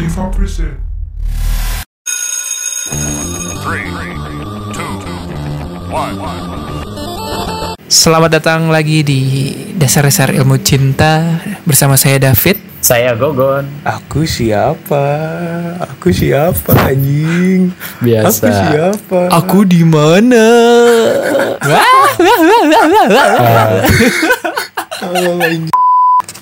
Diva present. Three, two, one. Selamat datang lagi di Dasar-Dasar Ilmu Cinta bersama saya David. Saya Gogon. Aku siapa? Aku siapa anjing? Biasa. Aku siapa? Aku di mana?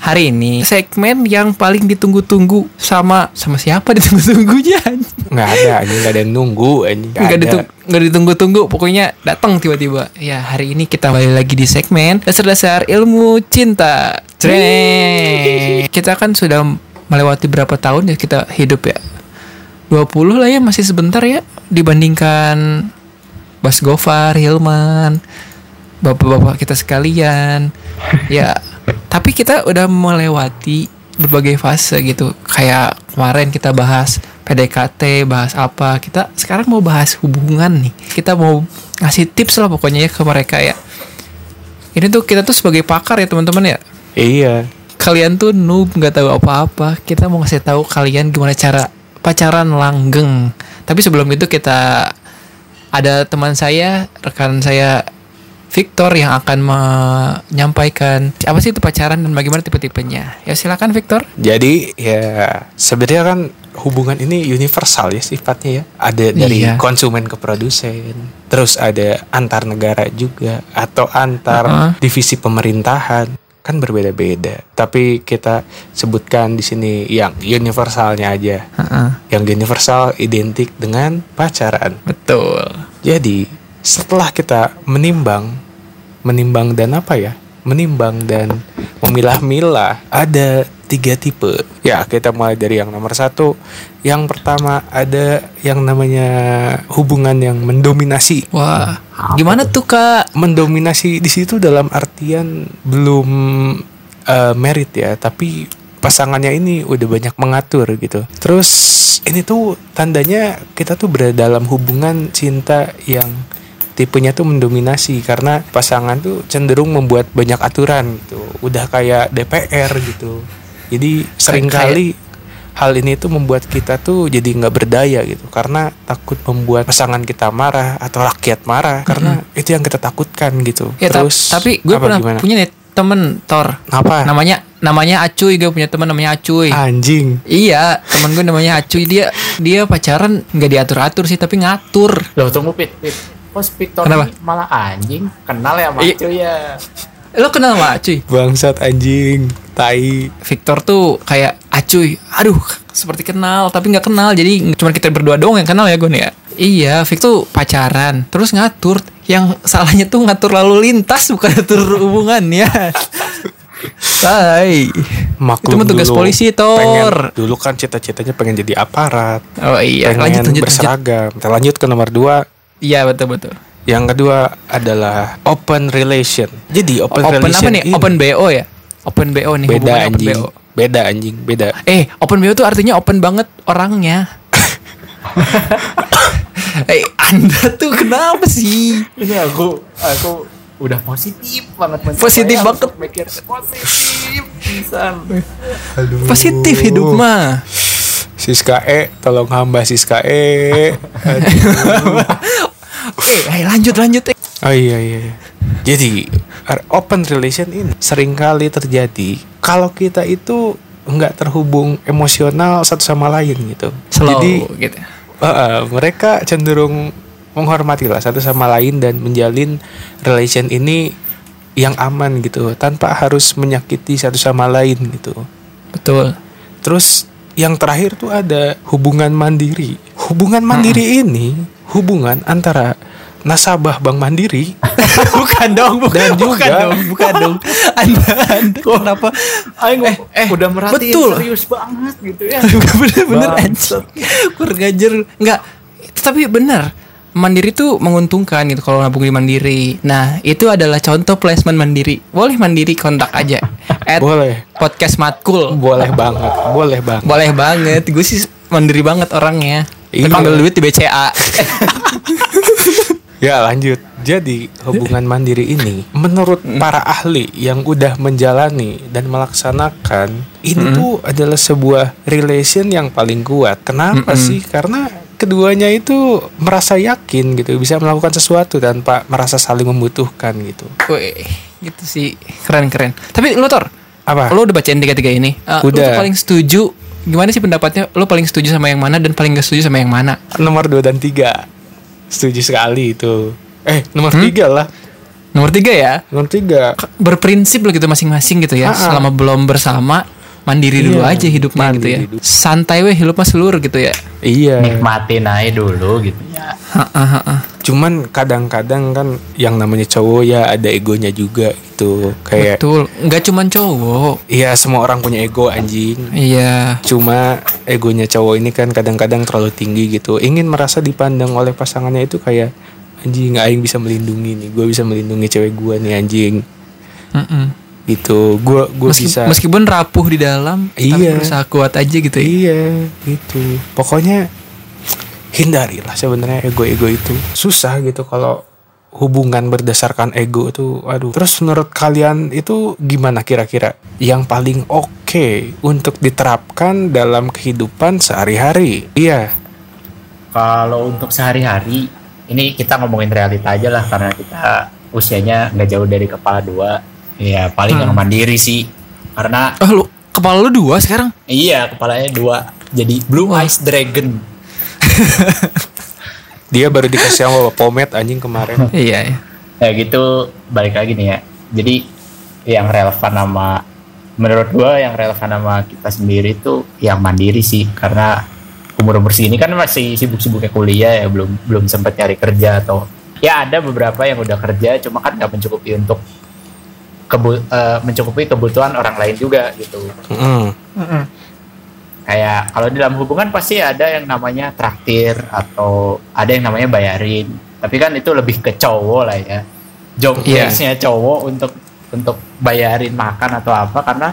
Hari ini segmen yang paling ditunggu-tunggu sama sama siapa ditunggu-tunggunya? Nggak ada anjing, nggak ada yang nunggu anjing. Nggak Nggak ada. ditung- nggak ditunggu-tunggu, pokoknya datang tiba-tiba. Ya hari ini kita kembali lagi di segmen dasar-dasar ilmu cinta. Creng. Kita kan sudah melewati berapa tahun ya kita hidup ya? 20 lah ya masih sebentar ya dibandingkan Bas Gofar, Hilman, bapak-bapak kita sekalian. ya, tapi kita udah melewati berbagai fase gitu. Kayak kemarin kita bahas PDKT, bahas apa. Kita sekarang mau bahas hubungan nih. Kita mau ngasih tips lah pokoknya ya ke mereka ya. Ini tuh kita tuh sebagai pakar ya teman-teman ya. Iya. Kalian tuh noob nggak tahu apa-apa. Kita mau ngasih tahu kalian gimana cara pacaran langgeng. Tapi sebelum itu kita ada teman saya, rekan saya Victor yang akan menyampaikan apa sih itu pacaran dan bagaimana tipe-tipenya. Ya silakan Victor. Jadi ya sebenarnya kan hubungan ini universal ya sifatnya ya. Ada dari Iya. konsumen ke produsen, terus ada antar negara juga atau antar Uh-uh. divisi pemerintahan kan berbeda-beda. Tapi kita sebutkan di sini yang universalnya aja. Heeh, Yang universal identik dengan pacaran. betul. Jadi setelah kita menimbang, menimbang dan apa ya? Menimbang dan memilah-milah ada tiga tipe. Ya kita mulai dari yang nomor satu. Yang pertama ada yang namanya hubungan yang mendominasi. Wah, gimana tuh kak? Mendominasi di situ dalam artian belum eh, merit ya, tapi pasangannya ini udah banyak mengatur gitu. Terus ini tuh tandanya kita tuh berada dalam hubungan cinta yang tipenya tuh mendominasi karena pasangan tuh cenderung membuat banyak aturan gitu. Udah kayak DPR gitu. Jadi sering kali hal ini tuh membuat kita tuh jadi nggak berdaya gitu karena takut membuat pasangan kita marah atau rakyat marah karena itu yang kita takutkan gitu. Ya ta- Terus tapi gue apa, pernah gimana? punya nih temen Thor. apa? Namanya namanya Acuy, gue punya teman namanya Acuy. Anjing. Iya, temen gue namanya Acuy dia dia pacaran nggak diatur atur sih tapi ngatur. Loh tunggu Pit, Pit. Victor Kenapa? ini malah anjing? Kenal ya sama Iya. cuy ya? Lo kenal sama Acuy? Bangsat anjing. Tai. Victor tuh kayak Acuy, aduh seperti kenal tapi nggak kenal jadi cuma kita berdua doang yang kenal ya gue nih ya. Iya, Vic tuh pacaran terus ngatur. Yang salahnya tuh ngatur lalu lintas bukan ngatur hubungan ya. Hai. Maklum Itu mah tugas dulu polisi, Tor. pengen- dulu kan cita-citanya pengen jadi aparat. Oh iya, pengen lanjut lanjut lanjut. berseragam. Kita lanjut ke nomor dua. Iya betul betul. Yang kedua adalah open relation. Jadi open, Open relation apa nih? ini Open BO ya? Open BO nih beda open anjing. BO. Beda anjing, beda. Eh, open BO tuh artinya open banget orangnya. eh, Anda tuh kenapa sih? Ini aku aku udah positif banget. Positif banget. mikir positif pisan. Positif hidup mah. Siska E, tolong hamba Siska E. Eh, ayo lanjut lanjut. Eh. Oh iya iya. iya. Jadi r- open relation ini sering kali terjadi kalau kita itu nggak terhubung emosional satu sama lain gitu. Slow Jadi gitu. uh, uh, mereka cenderung menghormati lah satu sama lain dan menjalin relation ini yang aman gitu tanpa harus menyakiti satu sama lain gitu. Betul. Terus yang terakhir tuh ada hubungan mandiri. Hubungan mandiri ini hubungan antara nasabah Bank Mandiri bukan dong, bukan, Dan bukan juga- dong, bukan dong. Anda, anda kenapa? Aing Eh, eh, udah merhatiin betul. serius banget gitu ya. Bener-bener anjing. Kurang ajar. Enggak. Tapi benar. Mandiri tuh menguntungkan gitu kalau nabung di Mandiri. Nah, itu adalah contoh placement Mandiri. Boleh Mandiri kontak aja. At boleh podcast matkul. boleh banget boleh banget Boleh banget. Gue sih mandiri banget orangnya. Iya. Ambil duit di BCA. Ya lanjut. Jadi hubungan mandiri ini menurut para ahli yang udah menjalani dan melaksanakan ini tuh adalah sebuah relation yang paling kuat. Kenapa Mm-mm. sih? Karena keduanya itu merasa yakin gitu bisa melakukan sesuatu tanpa merasa saling membutuhkan gitu. Wih, gitu sih keren keren. Tapi lu Tor, Apa? lu udah bacain tiga tiga ini? Lu Udah. paling setuju? Gimana sih pendapatnya? Lu paling setuju sama yang mana dan paling gak setuju sama yang mana? Nomor 2 dan 3 Setuju sekali itu. Eh, nomor Hmm? 3 lah. Nomor tiga ya, Nomor 3 berprinsip lo gitu masing-masing gitu ya. Ah, ah. Selama belum bersama, mandiri dulu Iya, aja hidupnya gitu ya. mandiri dulu. Santai weh hidup mah seluruh gitu ya. Iya. nikmatin aja dulu gitu ya Ha-ha, ha-ha. Cuman kadang-kadang kan yang namanya cowok ya ada egonya juga gitu. Kayak Betul, nggak cuman cowok. Iya semua orang punya ego anjing. Iya, Cuma egonya cowok ini kan kadang-kadang terlalu tinggi gitu. Ingin merasa dipandang oleh pasangannya itu kayak anjing aing bisa melindungi nih. Gue bisa melindungi cewek gue nih anjing. Mm-mm. Gitu. Gue gue Meski- bisa. meskipun rapuh di dalam, tapi Iya. berusaha kuat aja gitu ya. Iya gitu. Pokoknya hindarilah sebenarnya ego-ego itu. Susah gitu kalau hubungan berdasarkan ego tuh aduh. Terus menurut kalian itu gimana kira-kira yang paling oke untuk diterapkan dalam kehidupan sehari-hari? Iya. kalau untuk sehari-hari ini kita ngomongin realita aja lah karena kita usianya nggak jauh dari kepala dua ya paling yang mandiri sih karena Oh lu kepala lu dua sekarang? iya kepalanya dua jadi blue eyes dragon Dia baru dikasih sama pomade anjing kemarin. Iya. iya. ya gitu balik lagi nih ya jadi yang relevan sama menurut gua yang relevan sama kita sendiri itu yang mandiri sih karena umur umur segini kan masih sibuk-sibuknya kuliah ya belum belum sempat nyari kerja atau ya ada beberapa yang udah kerja cuma kan nggak mencukupi untuk kebu eh, mencukupi kebutuhan orang lain juga gitu. Mm. kayak kalau di dalam hubungan pasti ada yang namanya traktir atau ada yang namanya bayarin. Tapi kan itu lebih ke cowok lah ya. Job Iya. desk-nya cowok untuk untuk bayarin makan atau apa. Karena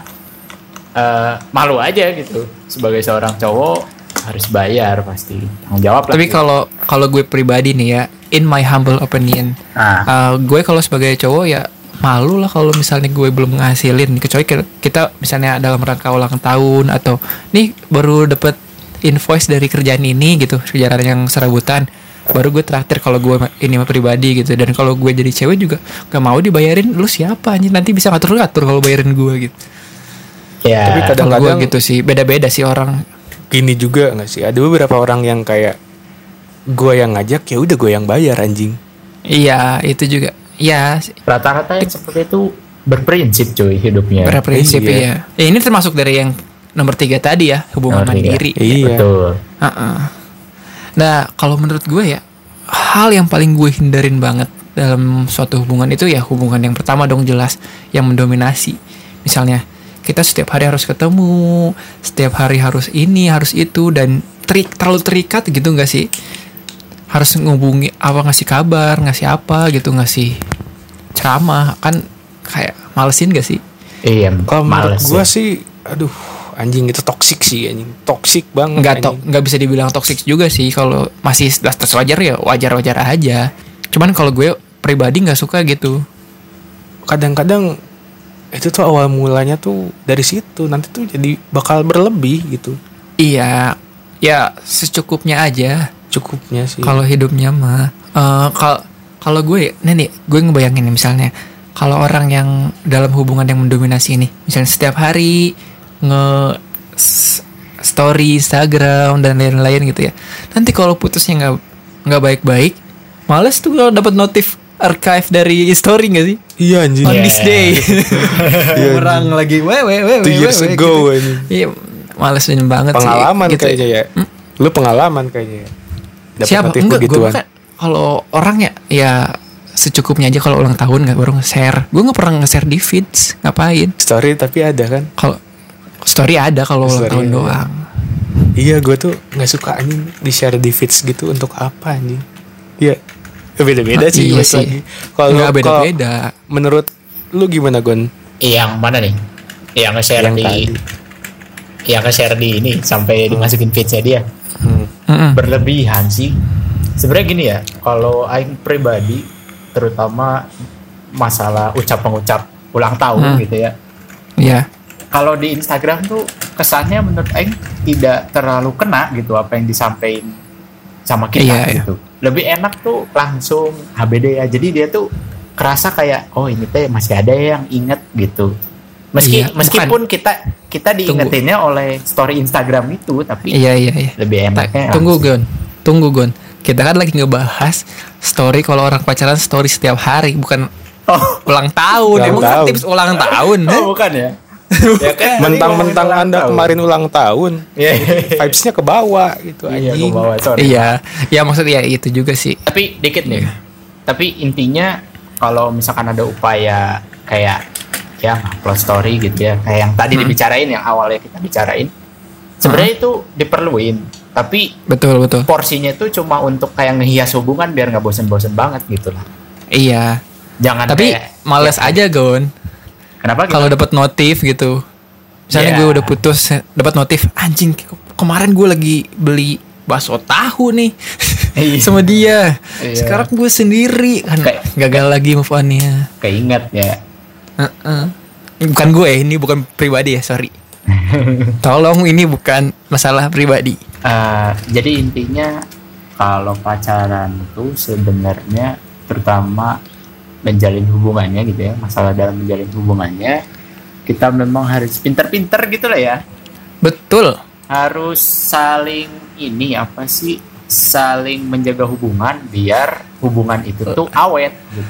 eh, malu aja gitu. Sebagai seorang cowok harus bayar pasti. Tanggung jawab lah Tapi gitu. kalau kalau gue pribadi nih ya, in my humble opinion, nah, uh, gue kalau sebagai cowok ya malu lah kalau misalnya gue belum ngasilin. Kecuali kita, kita misalnya dalam rangka ulang tahun atau nih baru dapet invoice dari kerjaan ini gitu. Kerjaan yang serabutan. Baru gue traktir kalau gue ini mah pribadi gitu. Dan kalau gue jadi cewek juga gak mau dibayarin. Lu siapa anjing? Nanti bisa ngatur ngatur kalau bayarin gue gitu. Ya. Tapi kalau gue Kadang-kadang- gitu sih. Beda beda sih orang. Gini juga nggak sih? Ada beberapa orang yang kayak gue yang ngajak ya udah gue yang bayar anjing. iya itu juga ya rata-rata yang seperti itu berprinsip cuy hidupnya berprinsip Iya. ya. ya ini termasuk dari yang nomor tiga tadi ya hubungan Nomor tiga. mandiri Iya. betul Heeh. Nah, kalau menurut gue ya, hal yang paling gue hindarin banget dalam suatu hubungan itu ya hubungan yang pertama dong jelas yang mendominasi. Misalnya kita setiap hari harus ketemu, setiap hari harus ini, harus itu dan terik terlalu terikat gitu nggak sih? Harus ngubungi apa ngasih kabar, ngasih apa gitu, ngasih ceramah kan kayak malesin gak sih? iya Kalau menurut males gue ya. sih, aduh anjing itu toksik sih anjing, toksik banget. nggak to nggak bisa dibilang toxic juga sih kalau masih batas wajar ya wajar wajar aja cuman kalau gue pribadi nggak suka gitu Kadang-kadang itu tuh awal mulanya tuh dari situ, nanti tuh jadi bakal berlebih gitu. iya ya secukupnya aja Cukupnya sih. kalau hidupnya mah Eh, kalau kalau gue nih nih gue ngebayangin nih misalnya kalau orang yang dalam hubungan yang mendominasi ini misalnya setiap hari nge story Instagram dan lain-lain gitu ya nanti kalau putusnya nggak nggak baik-baik males tuh kalau dapat notif archive dari story gak sih iya anjing. on Iya. this day Iya, orang lagi wewe wewe Two years wewe, ago, gitu. iya malesin banget Pengalaman sih gitu. kayaknya ya. Lu pengalaman kayaknya. ya? Dapet siapa enggak gue kan kalau orang ya ya secukupnya aja kalau ulang tahun nggak baru nge-share gue nggak pernah nge-share di feeds ngapain Story tapi ada kan? kalau story ada kalau ulang tahun ada. doang Iya, gue tuh nggak suka anjing di share di feeds gitu untuk apa anjing? Iya, beda-beda sih. iya sih. lagi. Kalau nggak kalau beda-beda menurut lu gimana Gon? yang mana nih yang nge-share Yang di tadi. yang nge-share di ini sampai dimasukin feedsnya dia Hmm. Berlebihan sih sebenarnya gini ya kalau aing pribadi terutama masalah ucap pengucap ulang tahun Hmm. gitu ya Iya. kalau di Instagram tuh kesannya menurut aing tidak terlalu kena gitu apa yang disampaikan sama kita Iya, iya. gitu lebih enak tuh langsung HBD ya jadi dia tuh kerasa kayak oh ini teh masih ada yang inget gitu meski Iya, meskipun kita kita diingetinnya oleh story Instagram itu tapi Iya iya iya. lebih enaknya Tunggu langsung. Gon. Tunggu Gon. Kita kan lagi ngebahas story kalau orang pacaran story setiap hari bukan oh, ulang tahun. Ulang Emang kan tahun. tips ulang tahun. oh bukan ya ya kan Mentang-mentang Anda ulang kemarin ulang tahun, tahun. Iya, vibes-nya ke bawah gitu iya anjing. ke bawah sorry Iya, ya maksudnya itu juga sih. tapi dikit nih Iya. tapi intinya kalau misalkan ada upaya kayak ya upload story gitu ya kayak yang tadi Hmm. dibicarain yang awalnya kita bicarain sebenarnya itu diperluin tapi Betul betul. porsinya itu cuma untuk kayak ngehias hubungan biar nggak bosen-bosen banget gitu lah Iya. jangan Tapi kayak, males ya, aja Gon. kenapa gitu? Kalau dapat notif gitu. Misalnya Iya. gue udah putus dapat notif anjing ke- kemarin gue lagi beli bakso tahu nih Iya. sama dia. Iya. Sekarang gue sendiri kan Kayak- gagal lagi move on-nya. keinget ya Heeh. Bukan gue, ini bukan pribadi ya, sorry. Tolong ini bukan masalah pribadi. Eh, jadi intinya kalau pacaran itu sebenarnya terutama menjalin hubungannya gitu ya masalah dalam menjalin hubungannya kita memang harus pinter-pinter gitu lah ya Betul. harus saling ini apa sih saling menjaga hubungan biar hubungan itu tuh awet gitu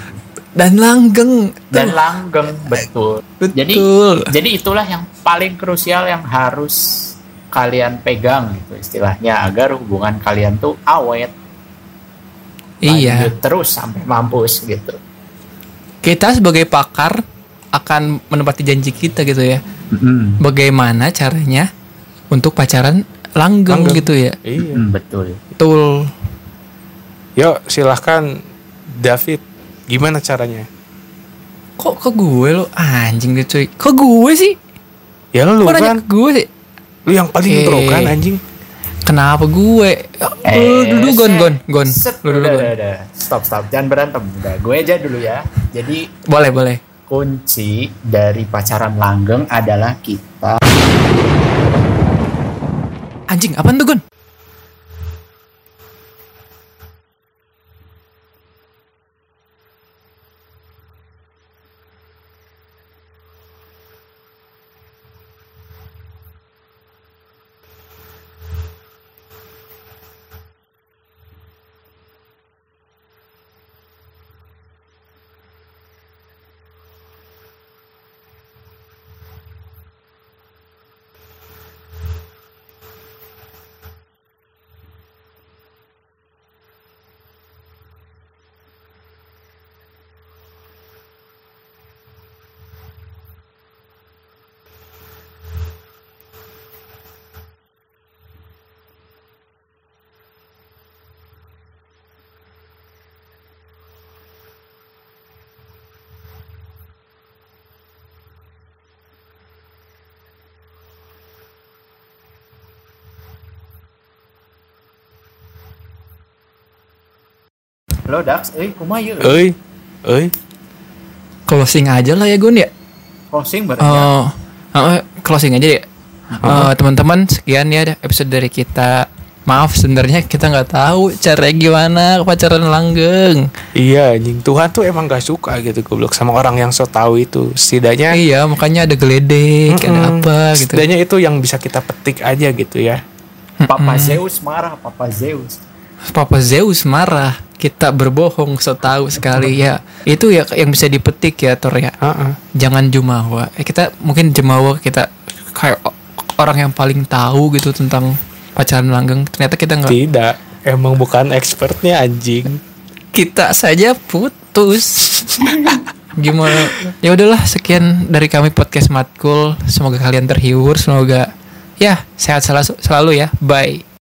Dan langgeng. dan langgeng betul. Jadi Betul. jadi itulah yang paling krusial yang harus kalian pegang gitu istilahnya agar hubungan kalian tuh awet Iya. lanjut terus sampai mampus gitu. Kita sebagai pakar akan menepati janji kita gitu ya. Mm, Bagaimana caranya untuk pacaran langgeng, Langgeng. gitu ya. Iya. mm, betul. Betul. Yuk silahkan David, gimana caranya? Kok ke gue lo anjing deh cuy. Kok gue sih? Ya lu Kok kan, ke gue sih? lu yang paling Eh. pro kan anjing. Kenapa gue? Lu dulu gon gon gon. Eh, Lu dulu gon. Stop, stop. Jangan berantem. Udah, gue aja dulu ya. Jadi Boleh boleh. kunci dari pacaran langgeng adalah kita Anjing, apaan tuh gon? Lo Dax, eh kumaha yuk. Euy, euy. Closing aja lah ya gon ya. Closing berarti. Oh, oh, closing aja ya. Eh, teman-teman sekian ya episode dari kita. Maaf sebenarnya kita nggak tahu cara gimana pacaran langgeng. Iya anjing Tuhan tuh emang gak suka gitu goblok sama orang yang so tahu itu. Setidaknya Iya makanya ada geledek, ada Mm-mm. apa gitu. Setidaknya itu yang bisa kita petik aja gitu ya. Papa Zeus marah, Papa Zeus. Papa Zeus marah. Kita berbohong so tahu sekali ya. Itu ya yang bisa dipetik ya Tor ya. Heeh. Jangan jumawa. Eh, kita mungkin jumawa kita kayak orang yang paling tahu gitu tentang pacaran langgeng. Ternyata kita nggak Tidak, emang bukan expertnya anjing. kita saja putus. Gimana? Ya udahlah sekian dari kami podcast Matkul. Semoga kalian terhibur, semoga ya sehat selalu, selalu ya. Bye.